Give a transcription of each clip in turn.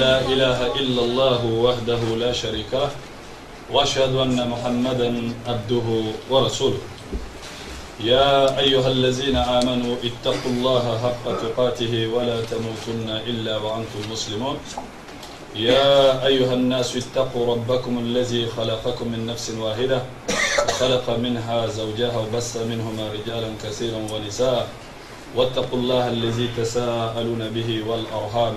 لا إله إلا الله وحده لا شريك له وأشهد أن محمدا عبده ورسوله. يا أيها الذين آمنوا اتقوا الله حق تقاته ولا تموتن إلا وأنتم مسلمون. يا أيها الناس اتقوا ربكم الذي خلقكم من نفس واحدة وخلق منها زوجها وبث منهما رجالا كثيرا ونساء واتقوا الله الذي تساءلون به والأرحام.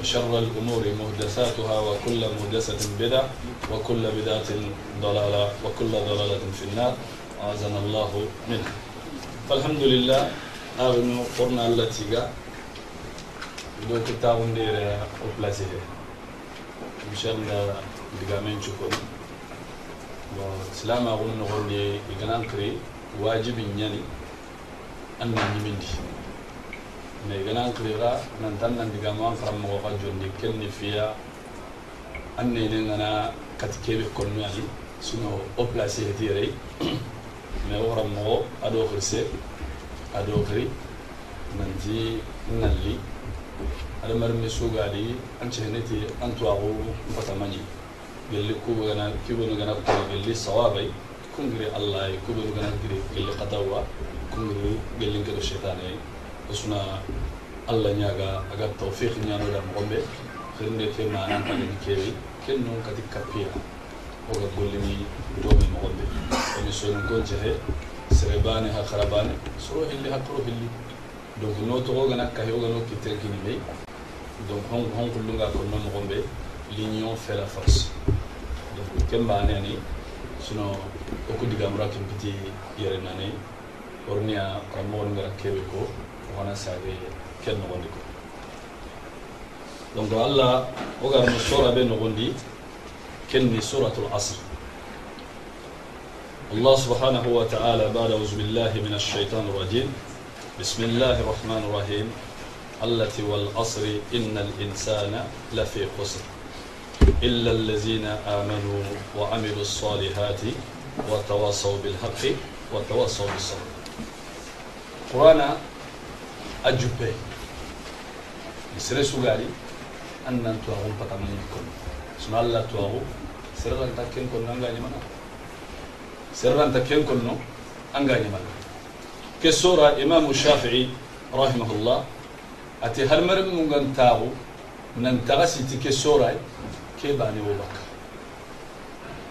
وشر الأمور محدثاتها وكل محدثة بدعة وكل بدعة ضلالة وكل ضلالة في النار. أعاذنا الله منها. فالحمد لله أغنو قرنا التي جاء دو كتاب ندير أبلاسي إن شاء الله دقامين شكرا وسلام نقول لي إغنان كري واجب يعني أن نمندي نيجان كريرا ننتن نديجامان فرم موقع جندي كل نفيا أني لين أنا كتكيب كونيالي سنو أبلاسي هتيري مي فرم مو أدو خرسي أدو خري ننتي نلي أنا مر مسوع علي أن شهنتي أن تواغو فتماني يلي كوبو غنا كيبو نغنا كوبو يلي صوابي كونغري الله كوبو نغنا كري يلي قتاوا كونغري يلي كرو الشيطاني suna allah ñaga aga tawfiq ñanoɗa mogonɓe xirnde ke manan pagani kewi ken non kadi kappiya oga gollini domi mogonɓe oni sonin kon cehe sere bane ha xara bane soro hilli ha toro hilli donc no toxogana kahi ogano kittere kini mey donc hon kullunga konno mogonɓe l'union fait la force. Donc ken mbane ani. Sino oku digamura ken piti yere nane. Orniya karammogon ngara keɓe ko sage ken nogondi ko donc allah o garno sora ɓe nogondi kenni suratul asr الله سبحانه وتعالى بعد أعوذ بالله من الشيطان الرجيم. بسم الله الرحمن الرحيم. التي والأصر إن الإنسان لفي خسر. إلا الذين آمنوا وعملوا الصالحات وتواصوا بالحق وتواصوا بالصبر. قرآن nan tuwaxu patamani kono sino alla tuwaxu sereranta ken konno anga ñamana sereranta ken konno anga ñamana ke sora imamu shafii rahimahullah ati harmaren mungan taxu nan taxa siti ke soray ke bane wo bakka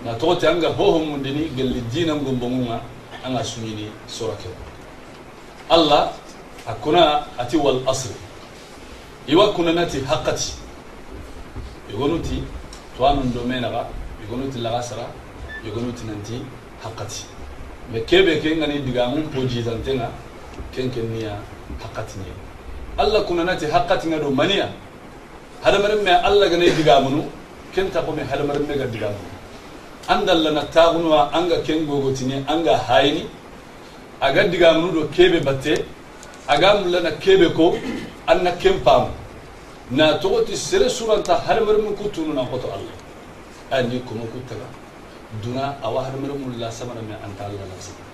na toxote anga hohomundini gelli dina ngombomunga anga suñini sora allah akuna ati wal asri iwa kuna nati haqqati igonuti tuwanun igonuti lagasara igonuti nanti haqqati me kebe ke ngani digamun po jitantenga ken ken niya haqqati ni alla kuna nati haqqati ngado maniya hadamarin me alla gane digamunu ken ta ko me hadamarin me ga digamunu andalla na tagunwa anga ken gogotini anga hayni aga digamunu do kebe batte aga mulana kebe ko anna ken paamu na togoti sere suranta hadamarimu ku tunu na koto allah ani kuma ku taga duna awa hadamarimu la samana me anta allah la samana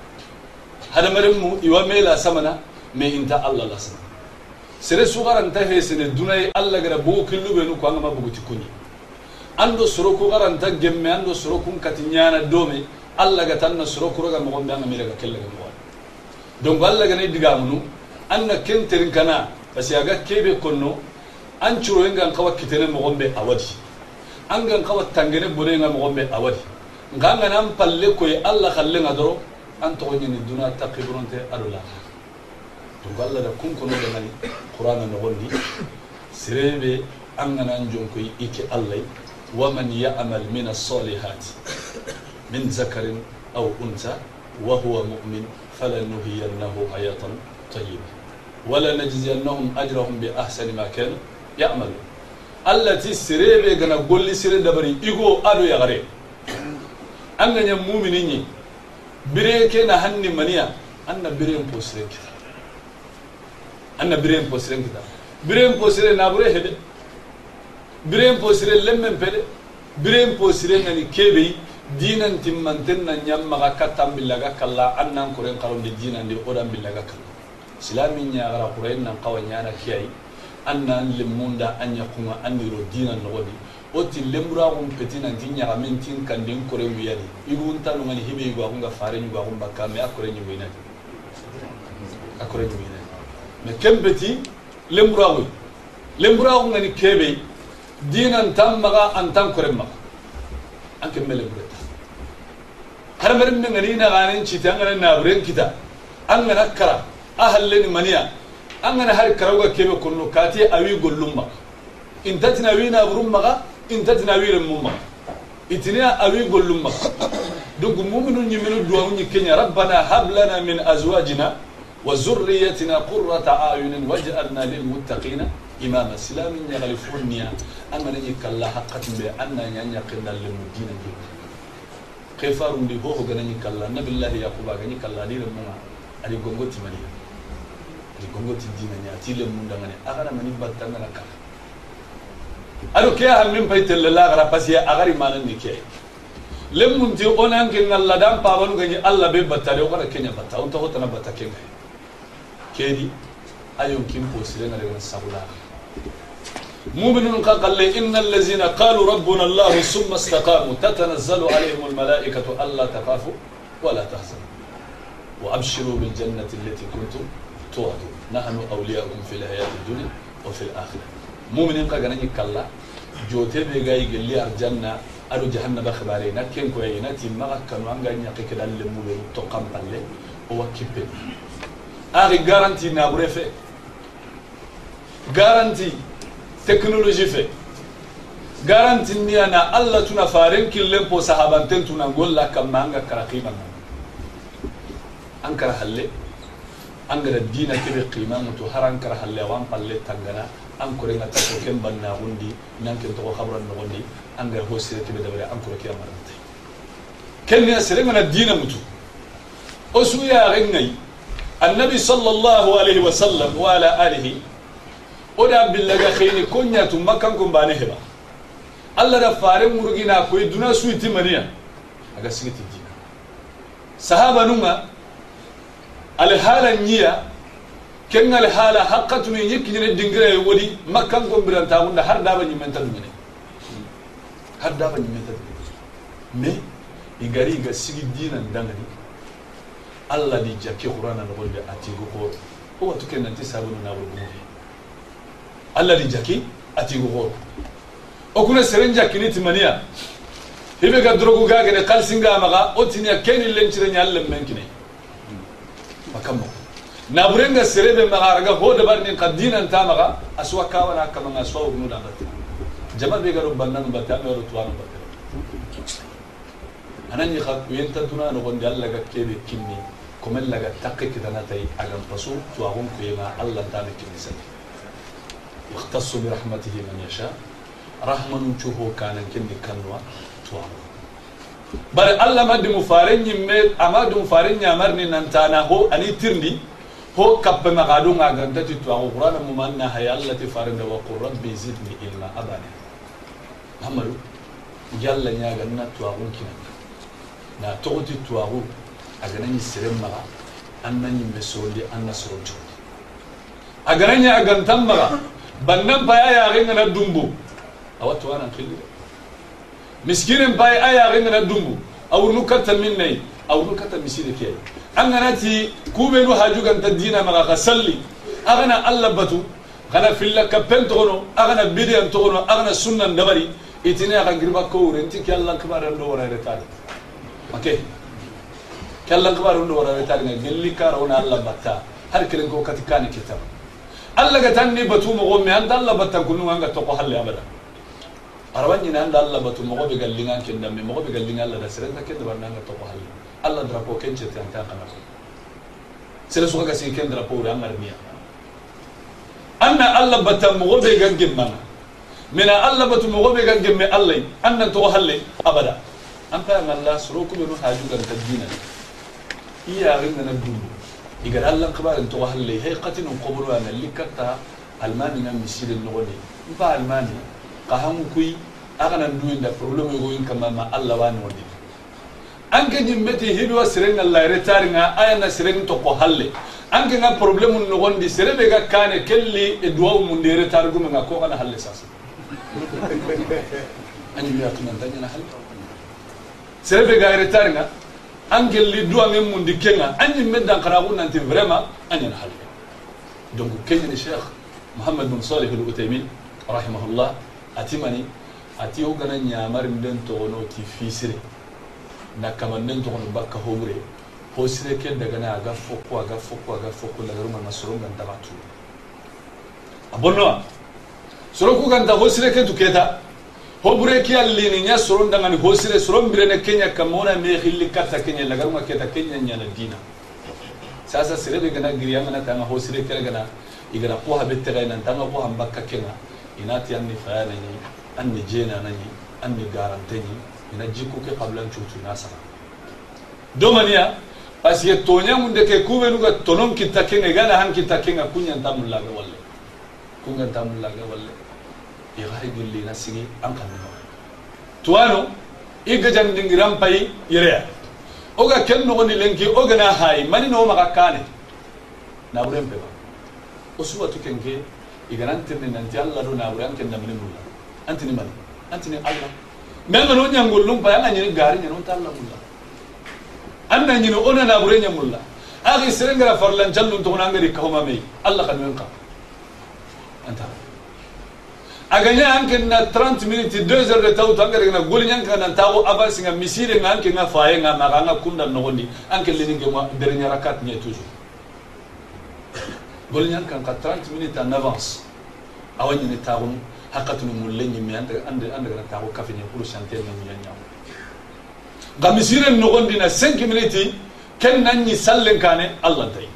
hadamarimu iwa me la samana me inta allah la samana sere sugaranta hesene dunai allah gara bugu killube nu ko anga ma buguti kunyi ando soro ku garanta gemme ando soro kun kati nyana dome allah ga tanna soro ku raga mo gombe anga mira ga kella ga mo donc allah ga ne digamunu anna kenterin kana parce que aga kebe konno an curo ngan kawa kitene mogombe awadi an gan kawa tangene bone nga mogombe awadi nga nga nan palle koy alla khalle nga doro an to nyini duna taqibronte adula to alla da kun kono da ngani qur'ana no gondi sirebe an nga nan jon koy iki allai wa ولنجزينهم اجرهم باحسن ما كانوا يعملون التي سريبه غنا غولي سري دبري ايغو ادو يغري ان غني مؤمنين bire ke na hanni maniya anna bire posire kita anna bire posire kita bire posire na bure hede bire posire lemmen pede bire posire ngani kebe dinan timmanten na nyamma ga katam billaga kalla annan kuren karon islamin nya gara kuren nan kawanya na kiyai annan limunda anya kuma aniro dinan nogodi o ti lemburagum peti nanti ñagamen tin kandin kore wiyani igun tanu ngani hibe yugo agunga fare ñugo agum bakka me a kore ñugoynati a kore ñugoynati mais kem peti lemburagoy lemburagu ngani kebe dinan tan maga an tan kore maga an kemme lembureta hadamaren me ngani naganen citi an gana naburen kita an gana kara a halleni maniya an gana hari karawga kebe konno kati awi gollum maga intatina wi naburum maga inta tinawiren mumma itina awi gollumma donc muminu ñiminu duwamu ñi kenya rabbana hab lana min azwajina wa zurriyatina qurrata ayunin waj'alna lilmuttaqina imama silamin ñagali fonniya angana ñi kalla haqqatin be anna ñañaqinna lemu dina ji ke farundi hoho gana ñi kalla مؤمن قال إن الذين قالوا ربنا الله ثم استقاموا تتنزل عليهم الملائكة ألا تخافوا ولا تحزنوا وأبشروا بالجنة التي كنتم توعدوا. نحن أولياءكم في الحياة الدنيا وفي الآخرة. مؤمنين قاعدين يكلا. جاي بيجاي قلي أرجعنا. أرو جهنم بخبرينا كم كوينا تيم ما كانوا عن جاني كده اللي مولو تقام بالله هو كبير. أري غارنتي نعبر في غارنتي تكنولوجي في غارنتي نيانا الله تنا فارن كل لبوا صحابنتن تنا نقول لك ما عن كراقيبنا أنكر هلأ أنجر الدين كبير قيمة متوهر أنكر حلوان قلت تنجنا. أنكر إن تكو كم بنا غندي نانك إن تكو خبرا نغندي أنجر هو سيرة تبدا بلا أنكر كي أمرنتي كل ناس رمنا الدين متو؟ أسويا غني. النبي صلى الله عليه وسلم وعلى آله. أنا بالله خير كنيا ثم كان كم بانهبا الله رفاري مرغينا كوي دنا سويتي مريم أجا سويتي الدين. صحابة نونا billaga khayni konya tu makkan kun bane heba Allah da fare murugina koy duna suiti maniya aga sigiti dina sahaba nunga al halan niya kengal hala haqqatuni yikkine dingire wodi makkan gombiran tamunda har daba ñimenta dumene har daba ñimenta dumene mais i gari ga sigi dinan dangani allah di jakke qur'ana nogonde atigo ko o watu ke nanti sabunu naɓo gumude allah di jakki atigo ko o kuna seren jakkini timaniya hibe ga drogu gagene kalsinga maga o tiniya keni lencire ñallen men kine مكمو نابرين السرب مغارغا هو دبر نين قدين انت مغا اسوا كاونا كما اسوا ابن دابت جما بيغرو بنن بتام رتوان بت أنا ني خط وين تنتنا نغون دي الله كيني كني كما الله قد تقي كده نتاي اغان بسو توهم كيما الله تعالى كني سن يختص برحمته من يشاء رحمن شو هو كان كني كنوا توهم bare allah maddimu faare ñimme ama dum faare ñamarni nantana ho ani tirndi ho kappe maxaadu nga gantati tuwaxu qurana muma an nahaye allah ti farende wa qul rabbi zidni ilma abane hamadu yalla ñaganna tuwaxun kinanga na toxoti tuwaxu a gana ñi seren maxa an na ñimme sorondi an na sorontigondi a gana ñe a gantan maxa bannan paya yaxengana dumbu awa tuwanan xilli de fa ya yare na dumbu a wurin kata min nai a wurin kata misi da ke an gana ti kube nu haju ganta dina mara ka salli a gana allah batu kana filla kappen togono a gana bidiyan togono a gana sunnan dabari itine a kan girba ko wurin ti ki allah kibaran do wara retari okay kallan kibaran do wara retari nga gelli kara wona أروني أن الله ما تمغو بقلين عن كن دم مغو بقلين الله ده سرنا كن دم نانا تقو حل الله درapo كن جت عن كان كنا سر سوا كسي كن درapo ران مرمي أنا الله بتم مغو جم منا من الله بتم مغو جم الله. أنا تقو حل أبدا. أنت عن الله سروك من حاجو كن تدينا هي عرنا نبدو إذا الله قبل أن تقو حل هي قتنا قبلوا أنا اللي كتا ألماني نمشي للنغني فألماني قهم كوي أغنى دوين ده فرولم يقولين كما ما الله وان ودي أنك جمتي هدوا سرنا الله رتارنا آية نسرنا تقو حلي أنك نا بروبلم نغون دي سرنا بيغا كان كلي إدواء من دي رتار قوم نا كو غنى حلي ساسا أنك بيغا كنا دانيا نحل سرنا بيغا رتارنا أنك اللي دوا من من دي كنا أنك مدى قرابون ننتي فريما أنك نحل دونك كيني الشيخ محمد بن صالح الأتيمين رحمه الله ati o gana ñamarin nden togono ti fisire. Na kamanden togono bakka hobure ho sire ke dagana aga fokko aga fokko aga fokko lagaruma na soro ngan daga tu. A bonnowa soro ku ganta ho sire ke tu keta. Hobure ke allini nya soro ndangani ho sire soro mbirene kenya kamona me khilli katta kenya lagaruma keta kenya nyana dina. Sasa sire be gana giriya ngana tanga ho sire kere gana igana ko habe tere nan tanga ko hambakka kenga inati anni fayana ni anni jena nani anni garante ni ina jiku ke qablan cutu na sana domaniya parce que tonya munde ke kube nuga tonon kita kenga gana han kita kenga kunya ntamulla ga walle. Kunya ntamulla ga walle. Ya gari gilli na sigi an kan no tuano iga jandingiran pai yere oga ken no ni lenki oga na hay mani no maka kane. Na buren pe ba. Osuwa to igana antirni nanti allah ɗo naɓure an ken namine mulla antini mali antini allah mais ngano ñangollum pay anga ñini gaari ñanonta allah mulla anna ñini ona naɓure ñamulla axi serengara farlancallum togona angadi kahoma mey allah xanoen kam anta aganya anke na 30 minutes 2 heures de taw tanga na goli nyanka na taw avance nga misire nga anke nga faye nga maganga kunda nogondi anke lininge ma dernier rakat nye toujours gol kan ka 30 minutes en avance. Awani ni tawo hakatunu mulle ñimme andegana taxu kafeñe pour chanter na ñiña ñaw nga misiren nogondina 5 minutes ken nan ñi sallen allah tay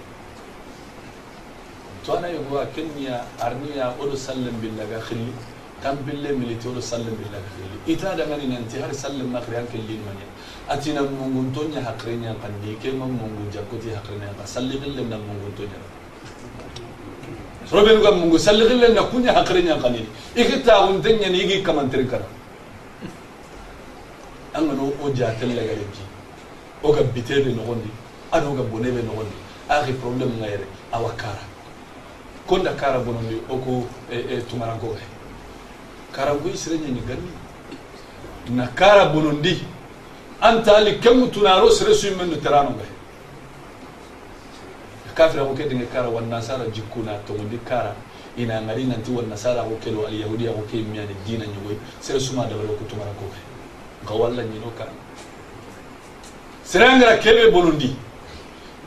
to ana yogowa ken ñiya arniya oɗo sallen billaga xilli tan bille militi oɗo sallen billaga xilli ita dangani nanti har sallen maxri an ken linmañe atina mungun to ña kan ni ke ma mungu jakkoti haqre kan salli xillen nan mungun to ñan robin ga mungu salligille na kunya hakre nya kanini ikita unten nya ni kara an ga no o jatel la ga ji o ga bitebe no gondi an o ga bonebe no gondi akhi problem ngayre awakara konda kara bonondi oko e, e tumarango ga kara go isrenye na kara bonondi. Anta ali kemu tunaro sere suimen no kafira ko kedenge kara wanna sara jikkuna togondi kara. Ina ngari nanti wan nasara ko kelo al yahudiya ko ke miyani dina ñogoy sere suma dabalo ko tumaranko he ga walla ñino kan sere ngara kebe bonondi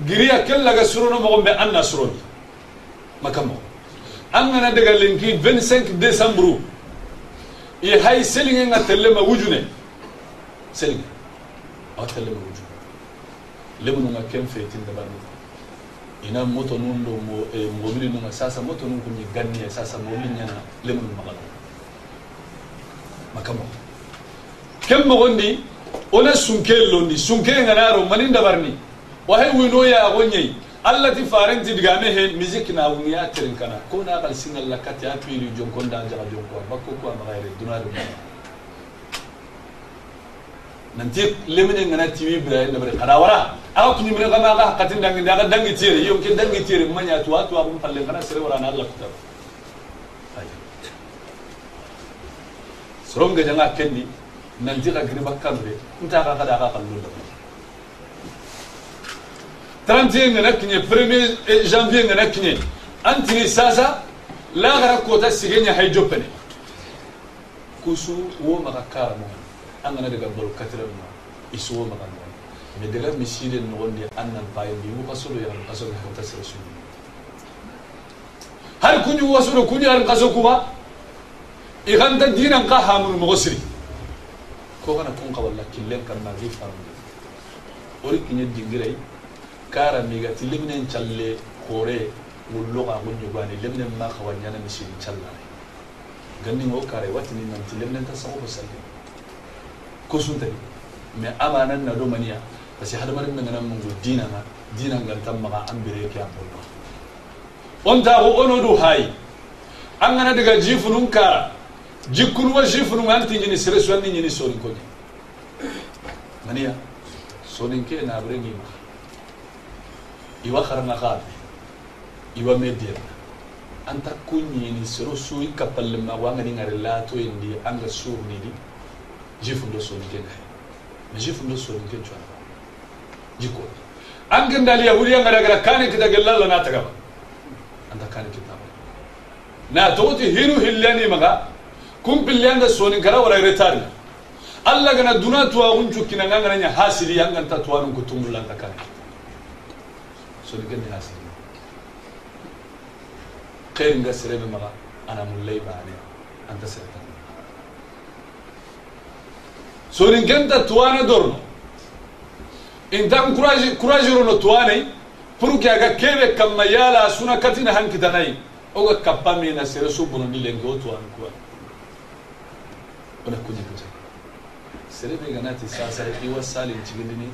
giriya kellaga surono mogonɓe anna suroni. Makamo. An gana daga lenki 25 décembre i hay selinge nga tellema wujune. Selinge. Awa tellema wujune. Lemunu nga ken fetin dabani ina moto nun do mo e mobili nunga sasa moto nun kunyi ganni sasa mobili nyana lemunu magalo makamo. Kem mo gondi ona sunke londi sunke nga naro manin dabarni wa hay wino ya gonyei allati farenti digame he music na wuniya terin kana ko na kal singal lakati kati apiri jonkon da jaga jonko bakko ko ma gaire dunare mo nanti lemine ngana tiwi bra na bra kada wala aw kini mire kama ka katin dangi daga dangi tire yom ke dangi tire manya tuwa tuwa mun falle kana sere wala na Allah kitab soronga janga kendi nanti ka giri bakambe nta ka kada ka kallu da 31 ngana kinye 1er eh, janvier ngana kinye antini sasa la gara kota sigenya haijopene kusu wo makakara mo أننا دعابل كثيرا ما إسوع مكانه. مدلات مسيرة نوندي أن نباي ديو كسرو يرام كسرو هم تسر سوني. هل كوني واسرو كوني يرام كسرو كوا؟ إخان تدين أنك هامر مغسري. كوانا كون قبل لا كلم كان ما في فارم. أوري كني دينغري كارا ميغا تلمن إن شالله كوري ولغة غني غاني لمن ما خوانيانا مسيرة إن شالله. غني هو كاري واتني نمت لمن تسوق بسلمي. Khusnun tadi, amanan na romania. Parce que hadamaden bɛ ŋana dina ko na dina ngal maga an bere ke on ta ko ono do hay an ŋana daga jifunun ka. Jikun wa jifunun ji funun an sere so ni ɲini sonin ko mania so ni ke na bre ni ma. Iwa kharna ka iwa medir anta an ni sere so i ma wa ngani ngare la to indi anga so ni di jifun do sonin ke na jifun do sonin ke chwa jiko an gandali yahudi an gara gara kane kita gellalla na tagaba anta kane kita na toti hiru hillani maga kum pillanga sonin kara wala retari alla gana duna tuwa unchu kina nganga nya hasili yanga ta tuwa nun kutumula anta kane sonin gani hasili خير nga serebe maga ana mullay baane anta sereta sonin kenta tuwana dorno intan courage courage rono tuwanai pour que aga kebe kamma yala suna katina hankitanai oga kappa mina sere su bonondi lenke o tuwan kuwa ona kunya kuja sere be ganati sasa iwa salin cigindini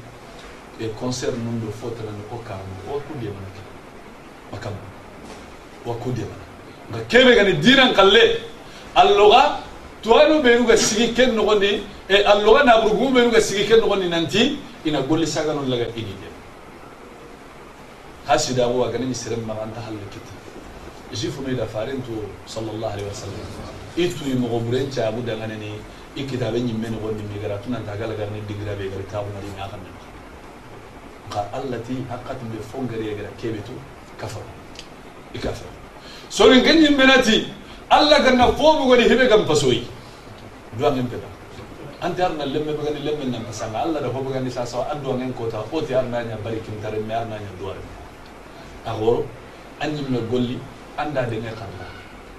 e concert nun do fotanani o kamu o kudde manake makam wa kudde mana nga kebe gani dinan kalle alloga tuwano benu ga sigi ken nogondi e alloga naburugumu benu ga sigi ken nogondi nanti ina golli sagano laga ini de hasida wa ganin ni sirin maganta halle kiti jifu mai da farin to sallallahu alaihi wasallam itu yi mo buren cha abu da ngane ni ikitabe nyimme no gondi mi gara tunan ta gala garni digira be gara tawu ngari na kan ka allati haqqat bi fongari gara kebetu kafar ikafar so rin ganyin benati alla ganna foɓe goni heɓe gam pasoyi duwangen peta anti arna lemme ɓe gani lemmel nan pasanga da foɓe gani sa sawa anduwangen kota oti arnaña bari kimtare mais arnaña duware a horo an yimme golli anda denge xarla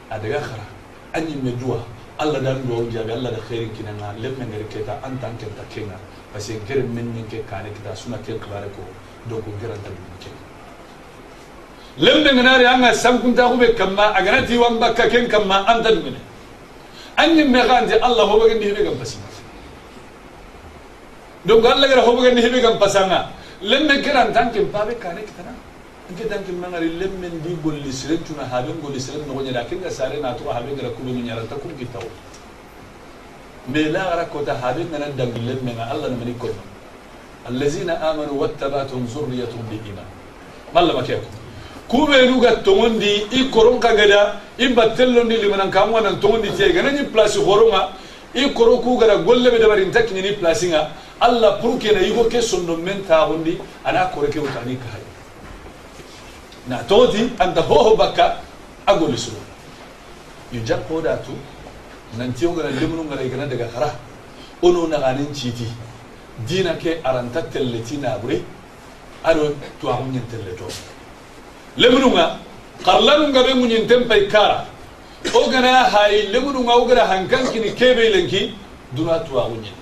a dega xara an yimme duwa allah dan duwaw jaabi allah da xeerin kinanga lemme ngeri keta an tan kenta kenga parce que ngere men ñen ke kane kita suna ken xibare ko donc ngeranta ɗum kenga dum ke lemme nganari anga sankunta ko be kamma aganati wamba ka ken kamma anta dum ne anyi me gandi alla hobo gandi hebe gam pasima donc allah gara hobo gani hebe gam pasanga lemme kiran tanke babe kane kitana nke tanke mangari lemme ndi golli siren tuna habe golli siren no nyada kinga sare na to habe gara kubu nyara ta kun kitaw me la gara ko ta habe ngana dang lemme nga allah na mani ko allazina kubenu ga togondi i koron ka gada i battellondi limanan kamuga nan togondi tiye ganañi place horonga i koro ku gada golle dabari nta kiñini place nga allah pour kena yigo ke sondo men taxondi ana kore wutani kahay na togoti anta hoho bakka a golli surola yo jakkoda tu gana lemunu ngara igana daga hara ono naganin citi dina ke aranta telleti naɓure aɗo tuwaxu ñen telletoo to lemnu nga xarlanu nga ɓe ŋuñinten pay kara o gana hayi lemnu nga wo gara hankankini keɓe lenki duna tuwaxu ñen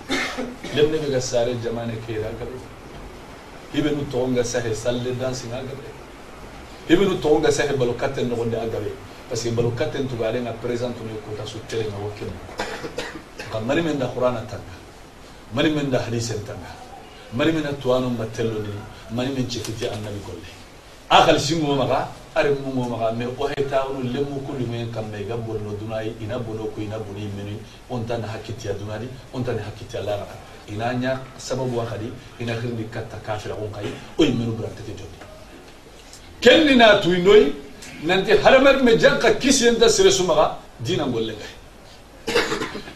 lemne be sare jamane kera gabe hibe nu tonga sahe salle dansi nga gabe hibe nu tonga sahe balo katen no gonde agabe parce que balo katen to gare nga present no ko ta sutere nga wokken ka mari men da qur'ana tanga mari men da hadisen tanga mari men tuwanu matello ni mari men cefiti annabi golle akal singo maga are mu mo maga me o heta onu lemu ko lumen kam me ga bonno dunai ina bono ko ina boni meni on tan hakiti ya dunadi on tan hakiti ya lara. Ina nya sababu wa kadi ina khirni katta kafira on kai o menu brante te jodi. Kenni na tuinoi nanti haramar me janka kisi enda sere sumaga dina golle ngai.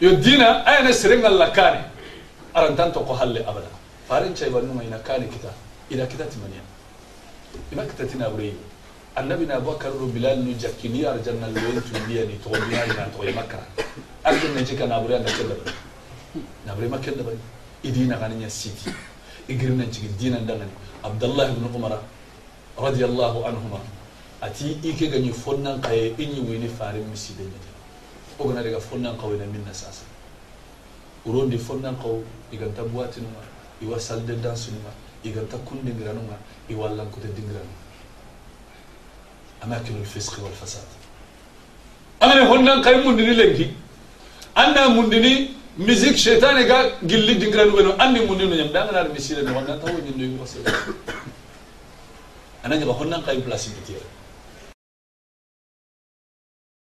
Yo dina ayana serenga lakane arantanto ko halle abada. Farin chay bannu ina kane kita ina kita timaniya ina kita tina bure annabi na bakar ro bilal nu jakkini arjanna loyen tundiya ni to biya ina to makka. Arjun ne jika na bure na kella na bure makka da bari. Idina ganin siti. Igirna cikin dinan dangane abdullahi ibn umar radiyallahu anhuma. Ati ike ganyi fonnan kaye inyi wini farin misi da nyade ogana daga fonnan kawai na minna sasa. Urondi fonnan kawo iganta buwati numa iwa salde dansu numa يقدر تكون دينغرانو ما يوالن كده دينغرانو. أماكن الفسق والفساد. أنا هون نان كاي مندني لينكي أنا مندني ميزيك شيطان يقال قلي دينغرانو بينو أني مندني نجم. دانا نار ميسيلة نوانا تاو نجم نجم نجم نجم نجم نجم نجم نجم نجم